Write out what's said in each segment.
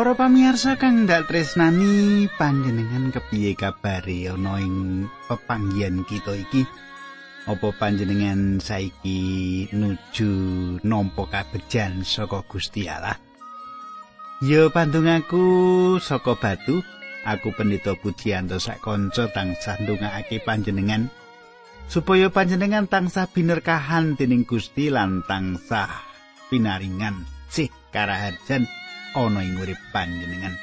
Para pamirsa kang ndak tresnani panjenengan kepiye kabare ana ing pepanggihan kita iki? Apa panjenengan saiki nuju nampa kabejan saka Gusti Allah? Ya pandungaku saka batu, aku pendeta Pujianto sak kanca tansah ndongaake panjenengan supaya panjenengan tansah binerkahan dening Gusti lan tansah pinaringan sih karaharjan ana ing urip panjenengan.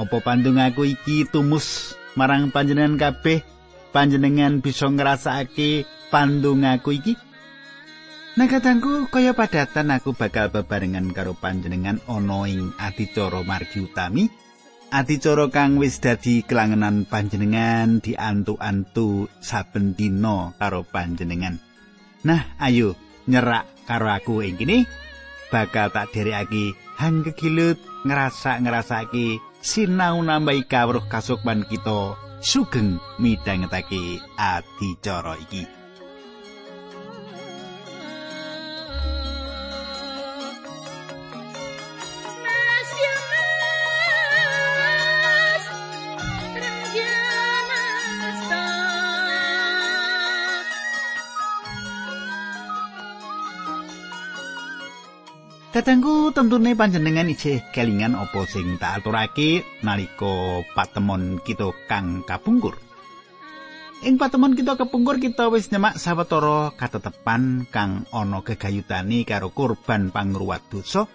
Apa pandungaku iki tumus marang panjenengan kabeh panjenengan bisa ngrasakake pandungaku iki? Nah katangku kaya padatan aku bakal bebarengan karo panjenengan ana ing adicara margi utami. Adicara kang wis dadi kelangenan panjenengan diantu-antu saben dina karo panjenengan. Nah, ayo nyerak karo aku ing kene bakal tak derekake hang kegilut ngerasa-ngerasake sinau nambahi kawruh kasukman kita sugeng midhangetake adicara iki. Katengku tentune panjenengan isih kelingan apa sing tak aturake nalika patemon kita kang kapungkur. Ing patemon kita kepungkur kita wis nyemak sawetara katetepan kang ana gegayutane karo korban pangruwat dosa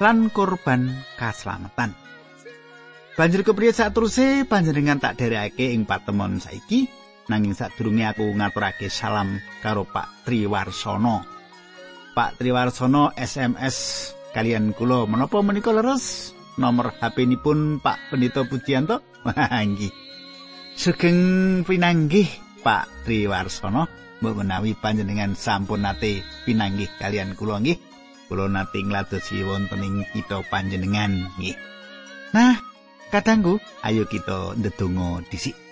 lan korban kaslametan. Banjur kepriye sateruse panjenengan tak derekake ing patemon saiki nanging sadurunge aku ngaturake salam karo Pak Triwarsono. Pak Triwarsono SMS kalian kula menapa menika leres? Nomor HP nipun Pak Pendito Pujianto? Nggih. Sugeng pinanggih Pak Triwarsono. Menawi panjenengan sampun nate pinanggih kalian kula nggih. Kula nate ngladosi wonten ing kita panjenengan nggih. Nah katanggu ayo kita ndedonga dhisik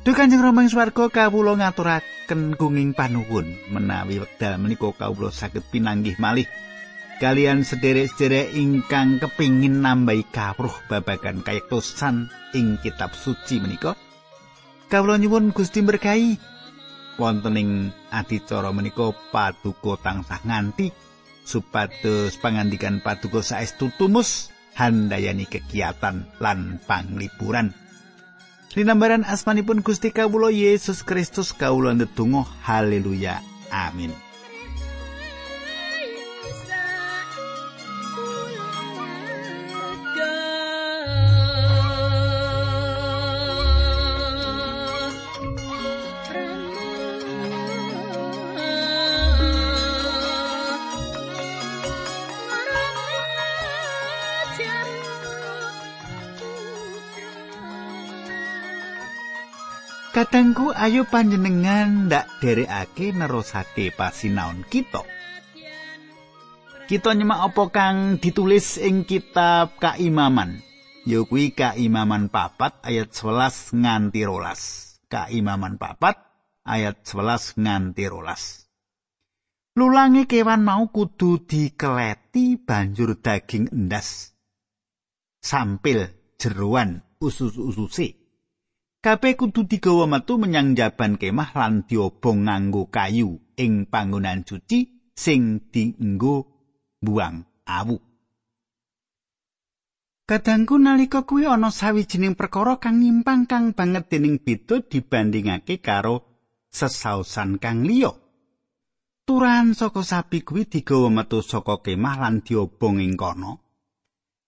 Duh Kanjeng Rama ing swarga kawula ngaturaken gunging panuwun menawi wekdal menika kawula saged pinanggih malih. Kalian sederek-sederek ingkang kepingin nambahi kawruh babagan kayektosan ing kitab suci menika. Kawula nyuwun Gusti berkahi. Wonten ing adicara menika paduka tansah nganti supados pangandikan paduka saestu tumus handayani kegiatan lan panglipuran Linambaran asmanipun Gusti Kawula Yesus Kristus kawula ndedonga haleluya. Amin Kadangku ayo panjenengan ndak derekake nerusake pasinaon kita. Kita nyemak apa kang ditulis ing kitab Kaimaman. Ya kuwi Kaimaman papat ayat 11 nganti rolas. Kaimaman papat ayat 11 nganti rolas. Lulange kewan mau kudu dikeleti banjur daging endas. Sampil jeruan usus-ususe. Kabeh kudu digawa metu menyang jaban kemah lan diobong nganggo kayu ing panggonan suci sing dienggo buang awu. Kadangku nalika kuwi ana sawijining perkara kang nyimpang kang banget dening beda dibandingake karo sesausan kang liya. Turan saka sapi kuwi digawa metu saka kemah lan diobong ing kono.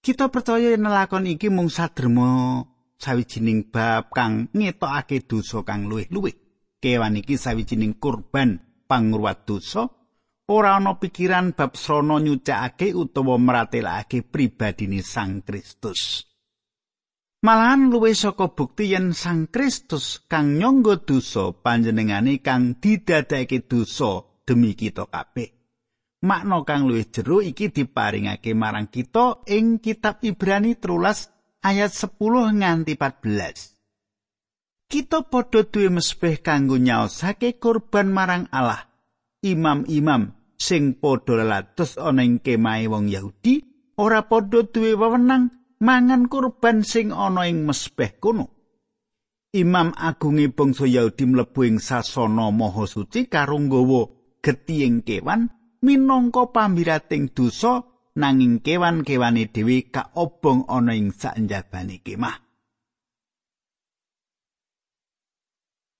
Kita percaya yen lakon iki mung sadrema sawijining bab kang ngetokake dosa kang luwih-luwih. Kewan iki sawijining kurban pangruwat dosa, ora ana pikiran bab srana nyucakake utawa meratelake pribadine Sang Kristus. Malahan luwih saka bukti yen Sang Kristus kang nyangga dosa panjenengane kang didadekake dosa demi kita kabeh. Makna kang luwih jero iki diparingake marang kita ing kitab Ibrani 13 ayat 10 nganti 14. Kita padha duwe mespeh kanggo nyaosake kurban marang Allah. Imam-imam sing padha lelados ana ing kemahe wong Yahudi ora padha duwe wewenang mangan kurban sing ana ing mesbeh kono. Imam agunge bangsa Yahudi mlebu ing sasana maha suci karo nggawa getihing kewan minangka pambirating dosa nanging kewan-kewane dhewe kaobong ana ing sanjabane kemah.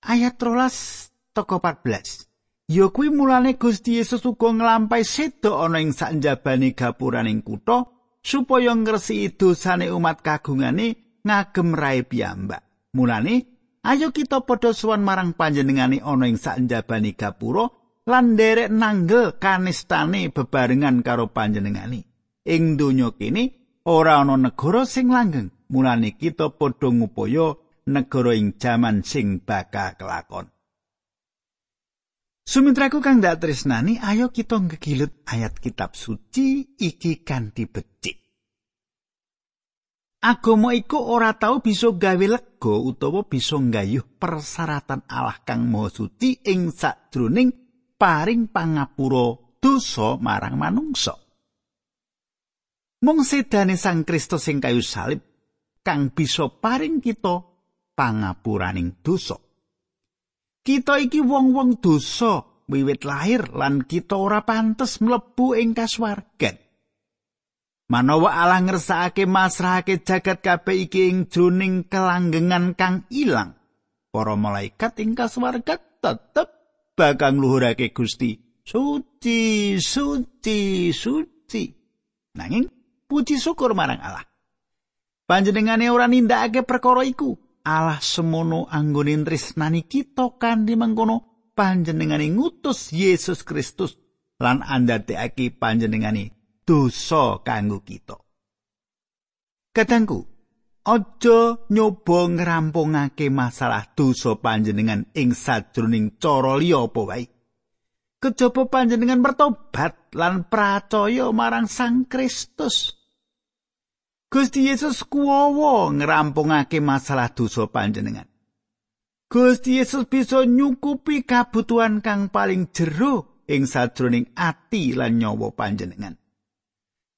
Ayat 13 toko 14. Ya kuwi mulane Gusti Yesus uga nglampahi sedo ana ing sanjabane gapuraning kutha supaya ngresiki dosane umat kagungane ngagem rae piyambak. Mulane Ayo kita padha suwan marang panjenengane ana ing sanjabani gapura lan nderek nanggel kanistane bebarengan karo panjenengane. Ing donya kene ora ana negara sing langgeng. Mulane kita padha ngupaya negara ing jaman sing bakal kelakon. Sumitraku kang dak tresnani, ayo kita ngegilut ayat kitab suci iki kanthi becik. Agama iku ora tau bisa gawe lega utawa bisa nggayuh persyaratan Allah kang maha suci ing sadroning paring pangapura dosa marang manungsa. Mung sedane Sang Kristus sing kayu salib kang bisa paring kita pangapuraning dosa. Kita iki wong-wong dosa wiwit lahir lan kita ora pantes mlebu ing kasuwargan. Manawa Allah ngersakake masrahake jagat kabeh iki ing jroning kelanggengan kang ilang, para malaikat ing kasuwarga tetep bakal ngluhurake Gusti. Suci suci suci. Nanging puji syukur marang Allah. Panjenengane ora nindakake perkara iku. Allah semono anggone tresnani kita kanthi mengkono panjenengane ngutus Yesus Kristus lan andhatekake panjenengane dosa kanggo kita. Katangku, aja nyoba ngrampungake masalah dosa panjenengan ing sajroning cara liya apa wae. Kejaba panjenengan bertobat lan percaya marang Sang Kristus. Gusti Yesus kuwowo ngrampungake masalah dosa panjenengan. Gusti Yesus bisa nyukupi kabutuhan kang paling jero ing sajroning ati lan nyawa panjenengan.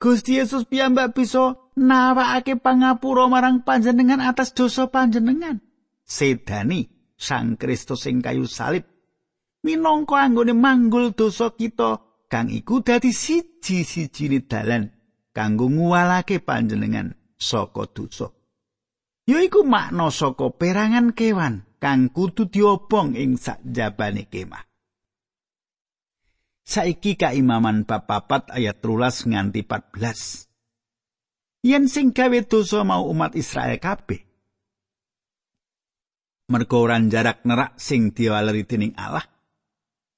Gusti Yesus piyambak bisa nawakake pangapura marang panjenengan atas dosa panjenengan. Sedani Sang Kristus sing kayu salib minangka anggone manggul dosa kita kang iku dadi siji-sijine dalan kanggo nguwalake panjenengan saka dosa. Yaiku makna saka perangan kewan kang kudu diobong ing sakjabane kemah. Saiki kaimaman bab papat ayat 13 nganti 14. Yen sing gawe dosa mau umat Israel kabeh. Mergo ora jarak nerak sing diwaleri dening Allah.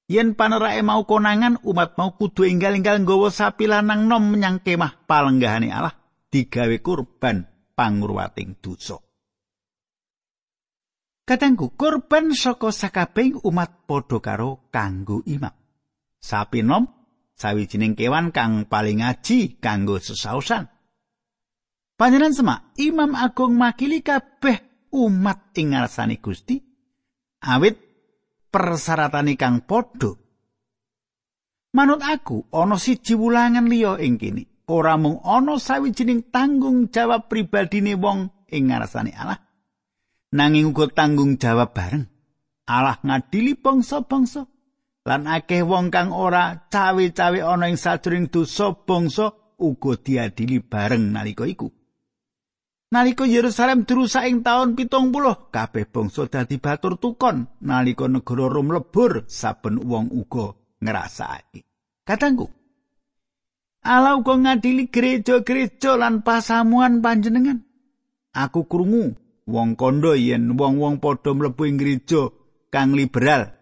Yen panerake mau konangan umat mau kudu enggal-enggal nggawa sapi lanang nom menyang kemah palenggahane Allah digawe kurban pangurwating dosa. Katengku kurban saka sakabeng umat padha karo kanggo imam. Sapi nom sawijining kewan kang paling ngaji kanggo sesausan. Panjenengan semak imam agung makili kabeh umat ing ngarsane Gusti awit persyaratan kang padha. Manut aku ana siji wulangan liya ing kene ora mung ana sawijining tanggung jawab pribadine wong ing ngarsane Allah. Nanging uga tanggung jawab bareng Allah ngadili bangsa-bangsa lan akeh wong kang ora cawe-cawe ana ing sajroning dosa bangsa uga diadili bareng nalika iku. Nalika Yerusalem dirusak ing taun pitung puluh, kabeh bangsa dadi batur tukon nalika negara Rom lebur saben wong uga ngrasakake. Katangku, Allah uga ngadili gereja-gereja lan pasamuan panjenengan. Aku krungu wong kondo yen wong-wong padha mlebu ing gereja kang liberal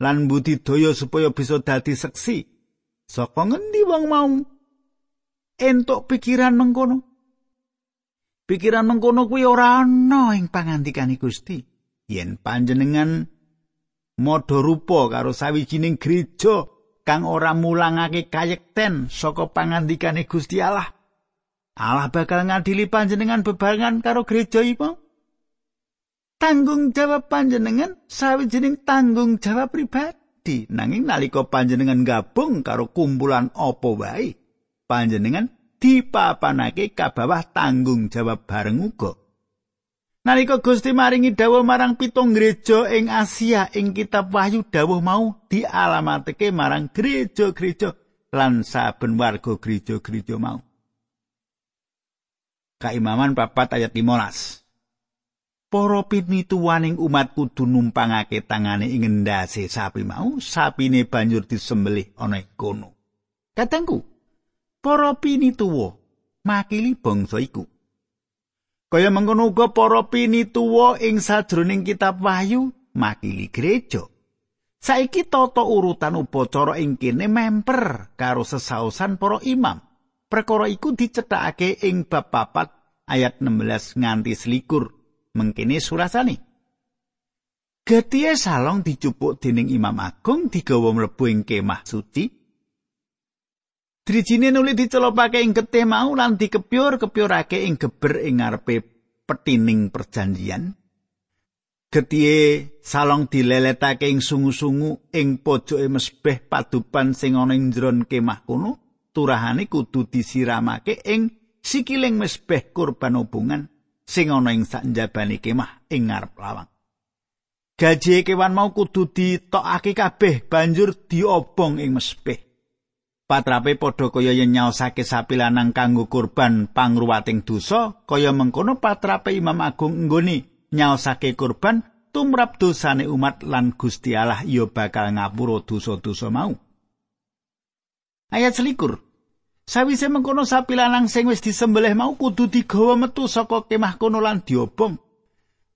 lan budidaya supaya bisa dadi seksi. Saka ngendi wong mau entuk pikiran mengkono? Pikiran mengkono kuwi ora ana ing pangandikane Gusti. Yen panjenengan modho rupa karo sawijining gereja kang ora mulangake kayekten saka pangandikane Gusti Allah, Allah bakal ngadili panjenengan bebarengan karo gereja iki. Tanggung jawab panjenengan sawijining tanggung jawab pribadi nanging nalika panjenengan gabung karo kumpulan apa wae panjenengan dipapanake ka bawah tanggung jawab bareng uga. Nalika Gusti maringi dawuh marang pitung gereja ing Asia ing kitab Wahyu dawuh mau dialamatake marang gereja-gereja lan saben warga gereja-gereja mau. Kaimaman papat ayat 15. Para pinituwaning umat kudu numpangake tangane ing endase sapi mau, sapine banjur disembelih ana kono. Katengku, para pinituwa makili bangsa iku. Kaya mengkono uga para pinituwa ing sajroning kitab Wahyu makili gereja. Saiki tata urutan upacara ing kene memper karo sesausan para imam. Perkara iku dicethakake ing bab 4 ayat 16 nganti selikur. Mengkene surasane. Getie salong dicupuk dening Imam Agung digawa mlebu ing kemah suci. Drijine nuli dicelopake ing getih mau lan dikepyur-kepyurake ing geber ing ngarepe petining perjanjian. Getie salong dileletake ing sungu-sungu ing pojoke mesbeh padupan sing ana ing njron kemah kuno. Turahane kudu disiramake ing sikiling mesbeh kurban hubungan. Sing ana ing sakjabane kemah ing ngarep lawang. Gaji kewan mau kudu ditokake kabeh banjur diobong ing mesbeh. Patrape padha kaya yen nyaosake sapi lanang kanggo kurban pangruwating dosa, kaya mengkono patrape Imam Agung nggone nyaosake kurban tumrap dosane umat lan Gusti Allah ya bakal ngapura dosa-dosa mau. Ayat selikur. Sawise mengkono sapi lanang sing wis disembelih mau kudu digawa metu saka kemah kono lan diobong.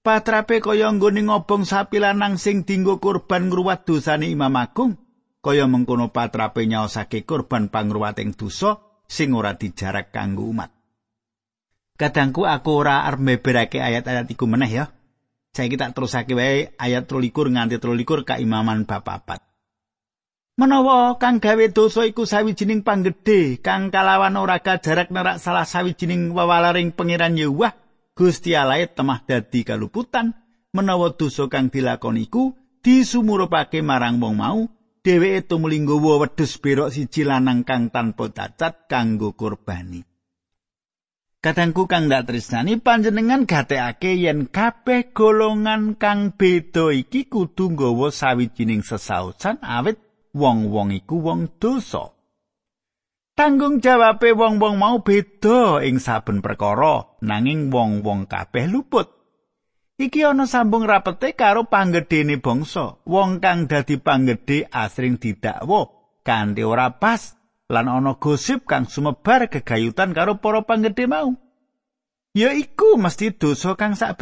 Patrape kaya nggone ngobong sapi lanang sing dinggo kurban ngruwat dosane Imam Agung, kaya mengkono patrape nyaosake kurban pangruwating dosa sing ora dijarak kanggo umat. Kadangku aku ora arep mbeberake ayat-ayat iku meneh ya. Saiki tak terusake wae ayat 23 nganti 23 kaimaman bab 4. Menawa kang gawe dosa iku sawijining panggedhe kang kalawan ora kajarak nerak salah sawijining wewalaring pangeran Yahweh, Gusti Allah temah dadi kaluputan menawa dosa kang dilakoni iku disumurupake marang wong mau, dheweke tumuli nggawa wedhus berok siji lanang kang tanpa cacat kanggo kurbani. Kadangku kang dak tresnani panjenengan gatekake yen kabeh golongan kang beda iki kudu nggawa sawijining sesausan awit wong-wong iku wong dosa. Tanggung jawabe wong-wong mau beda ing saben perkara, nanging wong-wong kabeh luput. Iki ana sambung rapete karo panggedhene bangsa. Wong kang dadi panggedhe asring didakwa kanthi ora pas lan ana gosip kang sumebar gegayutan karo para panggedhe mau. Ya iku mesti dosa kang sak.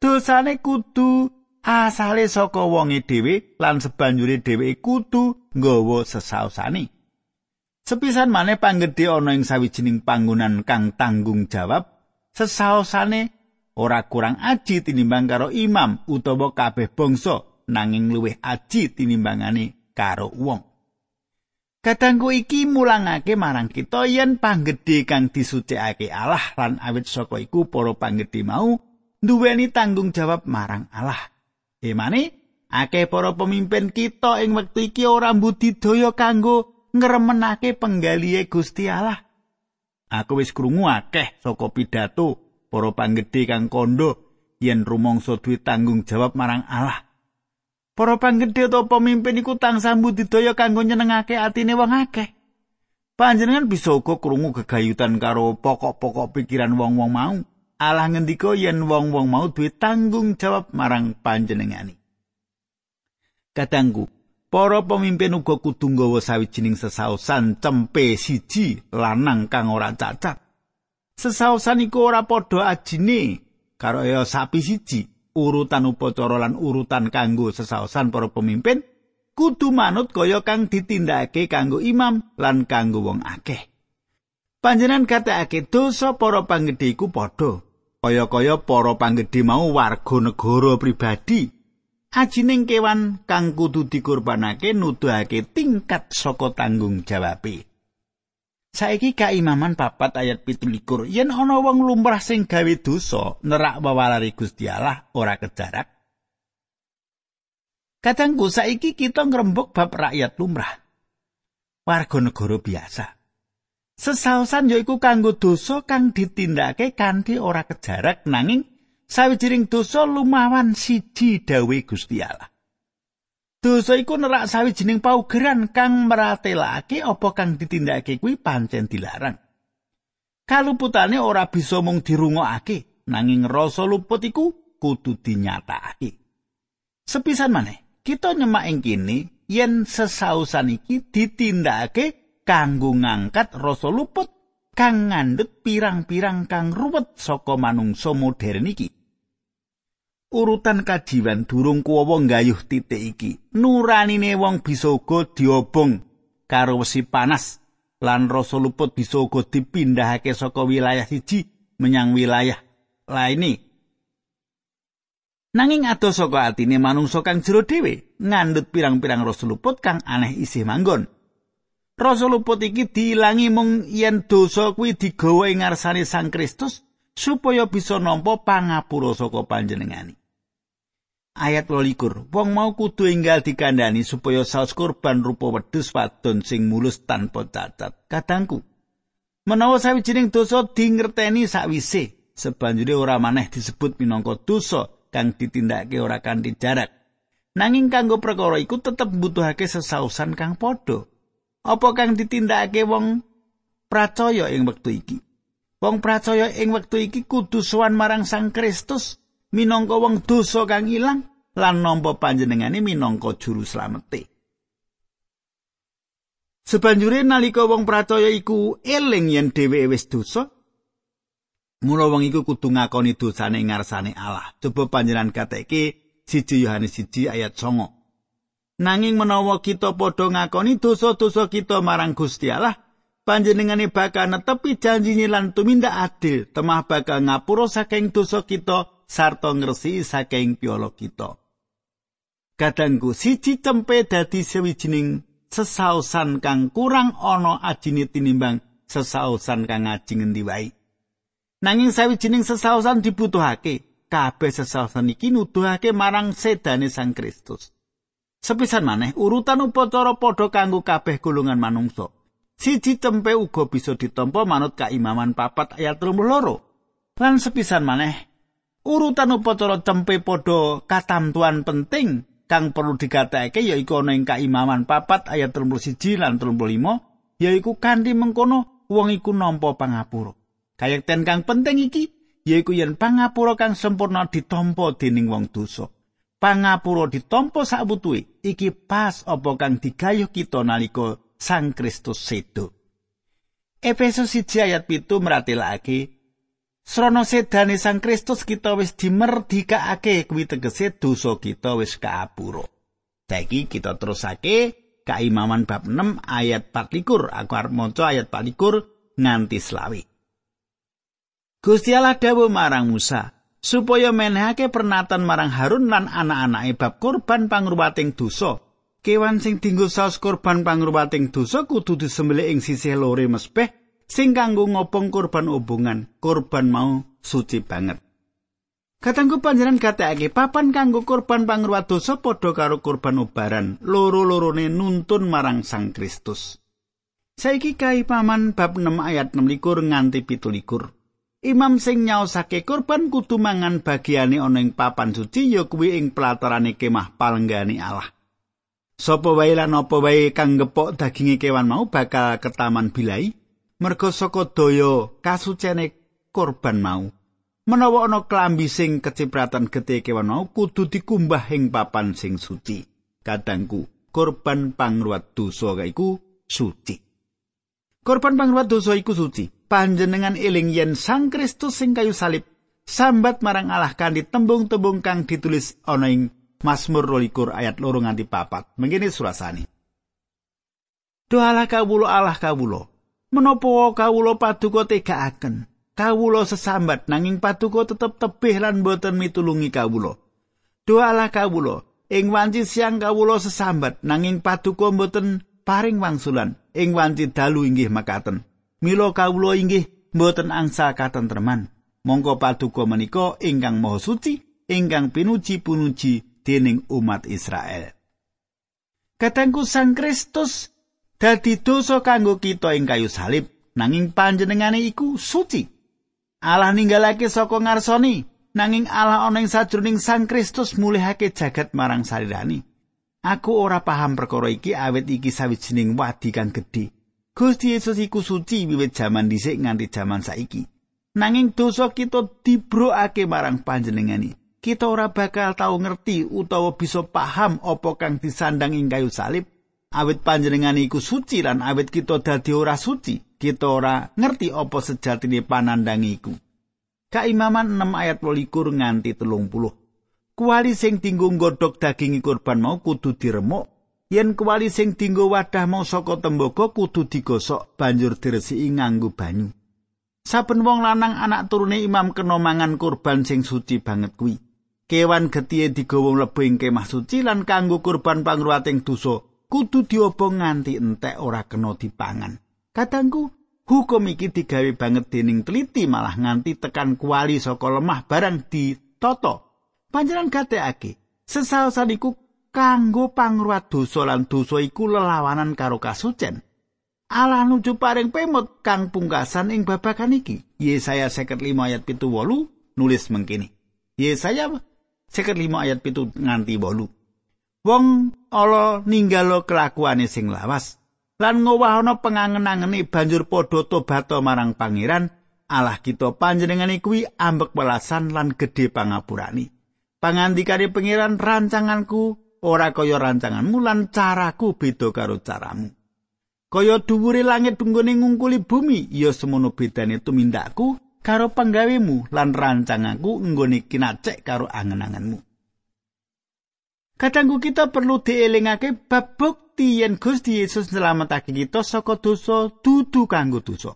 Dosane kudu asale saka wonge dhewe lan sebanjure dheweke kudu nggawa sesausane. Sepisan maneh panggedhe ana ing sawijining panggonan kang tanggung jawab, sesausane ora kurang aji tinimbang karo imam utawa kabeh bangsa nanging luwih aji tinimbangane karo wong. Kadangku iki mulangake marang kita yen panggedhe kang disucikake Allah lan awit saka iku para panggedhe mau duweni tanggung jawab marang Allah. Emane akeh para pemimpin kita ing wektu iki ora mbudidaya kanggo ngremenake penggalihe Gusti Allah. Aku wis krungu akeh saka pidato para panggedhe kang kondo yen rumangsa duwe tanggung jawab marang Allah. Para panggedhe utawa pemimpin iku tansah mbudidaya kanggo nyenengake atine wong akeh. Panjenengan bisa uga krungu gegayutan karo pokok-pokok pikiran wong-wong mau. Allah ngendika yen wong-wong mau duwe tanggung jawab marang panjenengani. Kadangku, para pemimpin uga kudu nggawa sawijining sesausan cempe siji lanang kang ora cacat. Sesausan iku ora padha ajine karo ya sapi siji. Urutan upacara lan urutan kanggo sesausan para pemimpin kudu manut kaya kang ditindakake kanggo imam lan kanggo wong akeh. Panjenengan katakake dosa para panggedhe iku padha. Kaya-kaya para panggedhe mau warga negara pribadi. Ajining kewan kang kudu dikurbanake nuduhake tingkat saka tanggung jawabe. Saiki kaimaman papat ayat pitulikur yen ana wong lumrah sing gawe dosa nerak wawalari Gusti Allah ora kejarak. Katangku saiki kita ngrembug bab rakyat lumrah. Warga negara biasa. Sesaosan yaiku kanggo dosa kang ditindakake kanthi ora kejarak nanging sawijining dosa lumawan siji dawe Gusti Allah. Dosa iku nerak sawijining paugeran kang meratelake apa kang ditindakake kuwi pancen dilarang. Kaluputane ora bisa mung dirungokake, nanging rasa luput iku kudu dinyatakake. Sepisan maneh, kita nyemak ing kene yen sesausan iki ditindakake kanggo ngangkat rasa luput kang ngandhut pirang-pirang kang ruwet saka manungsa modern iki. urutan kajiwan durung kuwa nggayuh titik iki nuranine wong bisa uga diobong karo wesi panas lan rasa luput bisa uga dipindahake saka wilayah siji menyang wilayah lainne nanging adoh saka atine manungsa kang jero dhewe ngandhut pirang-pirang rasa luput kang aneh isih manggon rasa luput iki diilangi mung yen dosa kuwi digawa ing ngarsane Sang Kristus supaya bisa nampa pangapura saka panjenengani. Ayat 22 wong mau kudu enggal dikandani supaya saus kurban rupa wedhus wadon sing mulus tanpa cacat. Kadangku menawa sawijining dosa dingerteni sakwise sebanjure ora maneh disebut minangka dosa kang ditindakake ora kanthi jarak. Nanging kanggo perkara iku tetep mbutuhake sesausan kang padha apa kang ditindakake wong percaya ing wektu iki wong percaya ing wektu iki kudu sowan marang Sang Kristus minangka wong dosa kang ilang lan nampa panjenengane minangka juru slamete. Sebanjure nalika wong percaya iku eling yen dheweke wis dosa, mula wong iku kudu ngakoni dosane ngarsane Allah. Coba panjenengan kateke siji Yohanes 1 ayat 9. Nanging menawa kita padha ngakoni dosa-dosa kita marang Gusti Allah, panjenengane bakal netepi janjine lan tumindak adil, temah bakal ngapura saking dosa kita sarta ngresi saking piolo kita. Kadangku siji cempe dadi sewijining sesausan kang kurang ana ajine tinimbang sesausan kang ajing ngendi wae. Nanging sawijining sesausan dibutuhake, kabeh sesausan iki nuduhake marang sedane Sang Kristus. Sepisan maneh urutan upacara padha kanggo kabeh golongan manungsa. Siji cempe uga bisa ditampa manut kaimaman papat ayat 32. Lan sepisan maneh urutan upacara cempe padha katamtuan penting kang perlu dikatakake yaiku ana ing kaimaman papat ayat 31 lan 35 yaiku kanthi mengkono wong iku nampa pangapura. Kayekten kang penting iki yaiku yen pangapura kang sempurna ditampa dening wong dosa. Pangapura ditampa sabutuhe iki pas apa kang digayuh kita nalika Sang Kristus sedo. Efesus 1 ayat 7 meratelake Srana sedane Sang Kristus kita wis dimerdikake kuwi tegese dosa kita wis kaapura. Saiki kita terusake kaimaman bab 6 ayat 24. Aku arep maca ayat 24 nganti selawi. Gusti Allah dawuh marang Musa supaya menehake pernatan marang Harun lan anak-anake bab korban pangruwating dosa. Kewan sing dinggo saus korban pangruwating dosa kudu disembelih ing sisih lore mespeh sing kanggo ngopong kurban hubungan kurban mau suci banget. Katanggu panjenengan gatekake papan kanggo kurban pangruwat dosa padha karo kurban ubaran loro-lorone nuntun marang Sang Kristus. Saiki kai paman bab 6 ayat 6 nganti 17 Imam sing nyaosake kurban kudu mangan bagiane ana ing papan suci ya kuwi ing pelatarane kemah palenggani Allah Sopo wae lan apa wae kang gepok daginge kewan mau bakal ketaman bilai merga saka daya kasucene korban mau. Menawa ana klambi sing kecipratan getih kewan mau kudu dikumbah ing papan sing suci. Kadangku, korban pangruwat dosa iku suci. Korban pangruwat dosa iku suci. Panjenengan eling yen Sang Kristus sing kayu salib sambat marang Allah kanthi tembung-tembung kang ditulis ana ing Mazmur 22 ayat 2 nganti 4. Mengene surasane. Doalah kawula Allah kawula. Menapa kawula paduka tegakaken? Kawula sesambat nanging paduka tetep tebih lan boten mitulungi kawula. Doalah kawula. Ing wanci siang kawula sesambat nanging paduka boten paring wangsulan. Ing wanci dalu inggih makaten mila kawula inggih boten angsa katentreman mongko paduka menika ingkang maha suci ingkang pinuji-punuji dening umat Israel Katengku Sang Kristus dadi dosa kanggo kita ing kayu salib nanging panjenengane iku suci. Allah ninggalake saka ngarsoni, nanging Allah ana ing sajroning Sang Kristus mulihake jagat marang salirani. Aku ora paham perkara iki awit iki sawijining wadi kang gedhe. Gusti Yesus iku suci wiwit jaman dhisik nganti jaman saiki. Nanging dosa kita dibrokake marang panjenengani. Kita ora bakal tau ngerti utawa bisa paham apa kang disandang ing kayu salib. Awit panjenengani iku suci lan awit kita dadi ora suci, kita ora ngerti apa sejatine panandang iku. Kaimaman 6 ayat 12 nganti 30. Kuali sing dinggo nggodhog daging kurban mau kudu diremuk yen kuali sing dinggo wadah mau saka tembaga kudu digosok banjur diresiki nganggo banyu. Saben wong lanang anak turune imam kena mangan kurban sing suci banget kuwi. Kewan getihe digawa mlebu ing kemah suci lan kanggo kurban pangruwating dosa kudu diobong nganti entek ora kena dipangan. Kadangku hukum iki digawe banget dening teliti malah nganti tekan kuali saka lemah barang ditoto panjenengan gateake sesaosan iku kanggo pangruwat dosa lan dosa iku lelawanan karo kasucen. Allah nuju paring pemut kang pungkasan ing babagan iki. Yesaya 55 ayat 7 nulis mengkini. Yesaya 55 ayat 7 nganti 8. Wong ala ninggalo kelakuane sing lawas lan ngowahana pengangen-angene banjur padha tobat marang pangeran Allah kita panjenengane kuwi ambek welasan lan gedhe pangapurani. Pangandikane pangeran rancanganku ora kaya rancanganmu lan caraku beda karo caramu. Kaya dhuwure langit tunggone ngungkuli bumi, ya semono bedane tumindakku karo panggawemu lan rancanganku nggone kinacek karo angen-angenmu. Kadangku kita perlu dielingake bab bukti yen Gusti Yesus nyelametake kita saka dosa dudu kanggo dosa.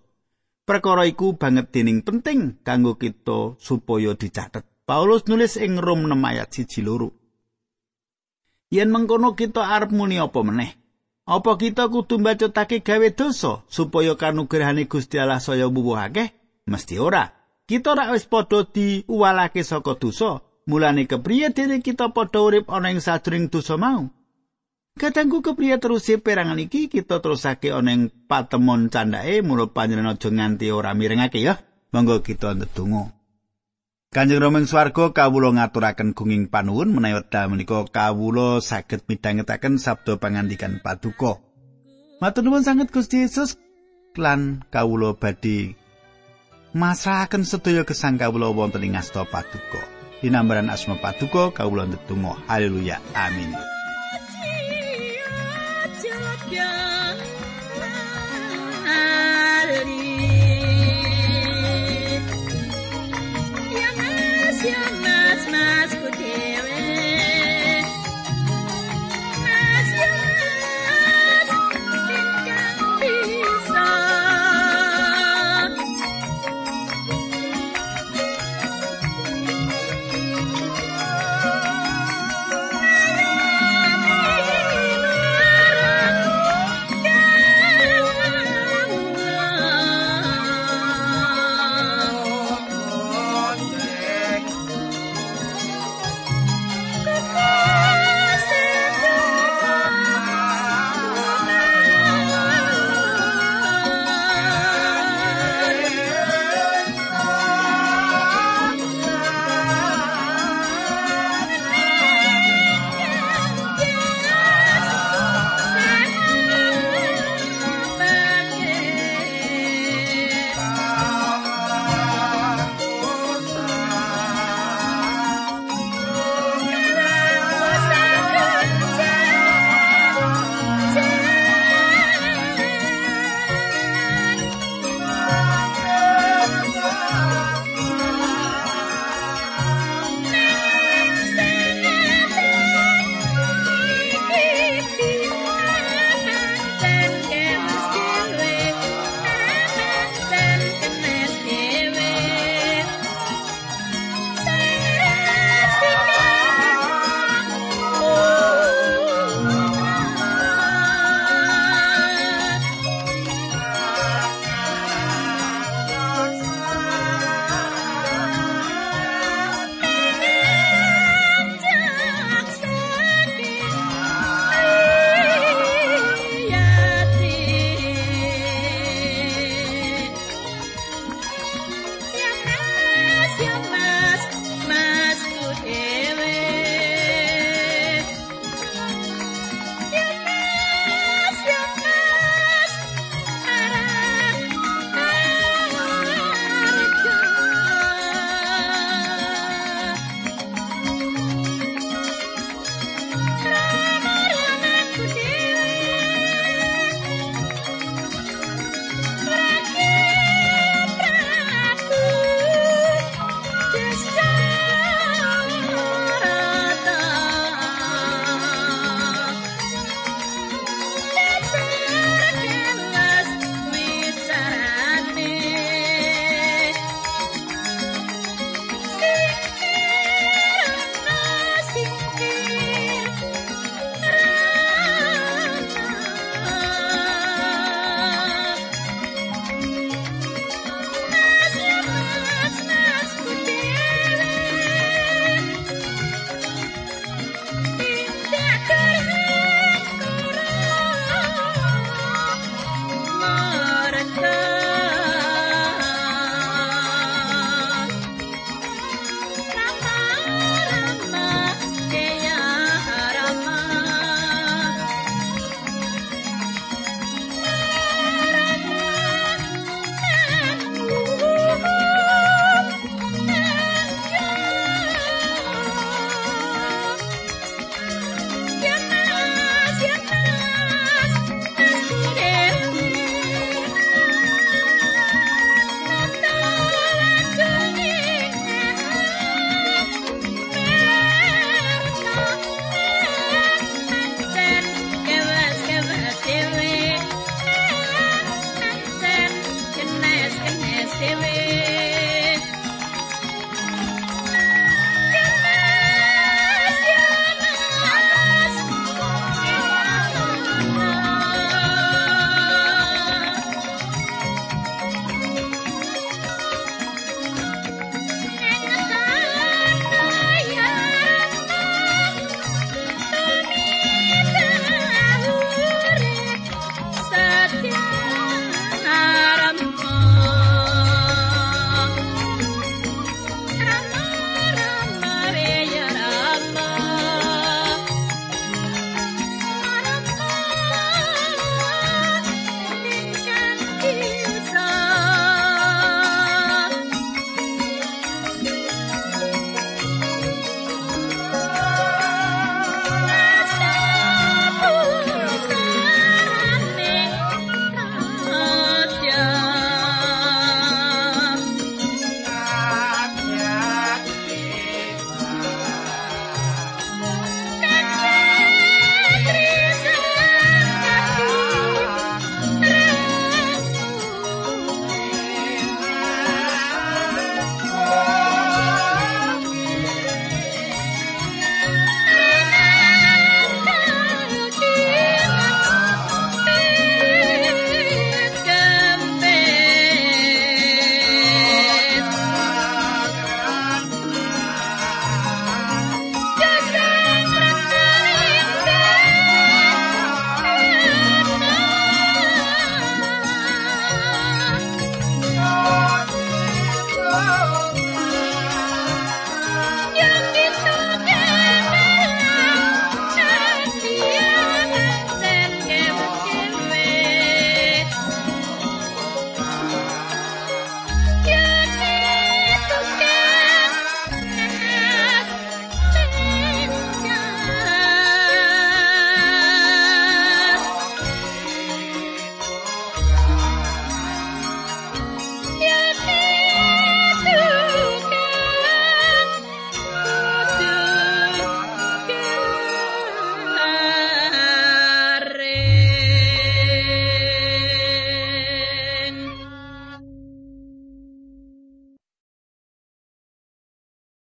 Perkara iku banget dening penting kanggo kita supaya dicatet. Paulus nulis ing Rom 6 ayat 1 loro. Yen mengkono kita arep muni apa meneh? Apa kita kudu mbacotake gawe dosa supaya kanugrahane Gusti Allah saya mbuwuhake mesti ora. Kita ora wis padha diuwalake saka dosa. Mulane kepriye dene kita padha urip ana ing sajroning dosa mau? Kadangku kepriye terus perangan iki kita terusake ana ing patemon candake mulo panjenengan aja nganti ora mirengake ya. Monggo kita ndedonga Kanjeng Rama ing swarga kawula ngaturaken gunging panuwun menawi wekdal menika kawula saged midhangetaken sabda pangandikan Paduka. Matur nuwun sanget Gusti Yesus lan kawula badhe masrahaken sedaya gesang kawula wonten ing asta Paduka. Dinambaran asma Paduka kawula ndedonga. Haleluya. Amin. Yeah.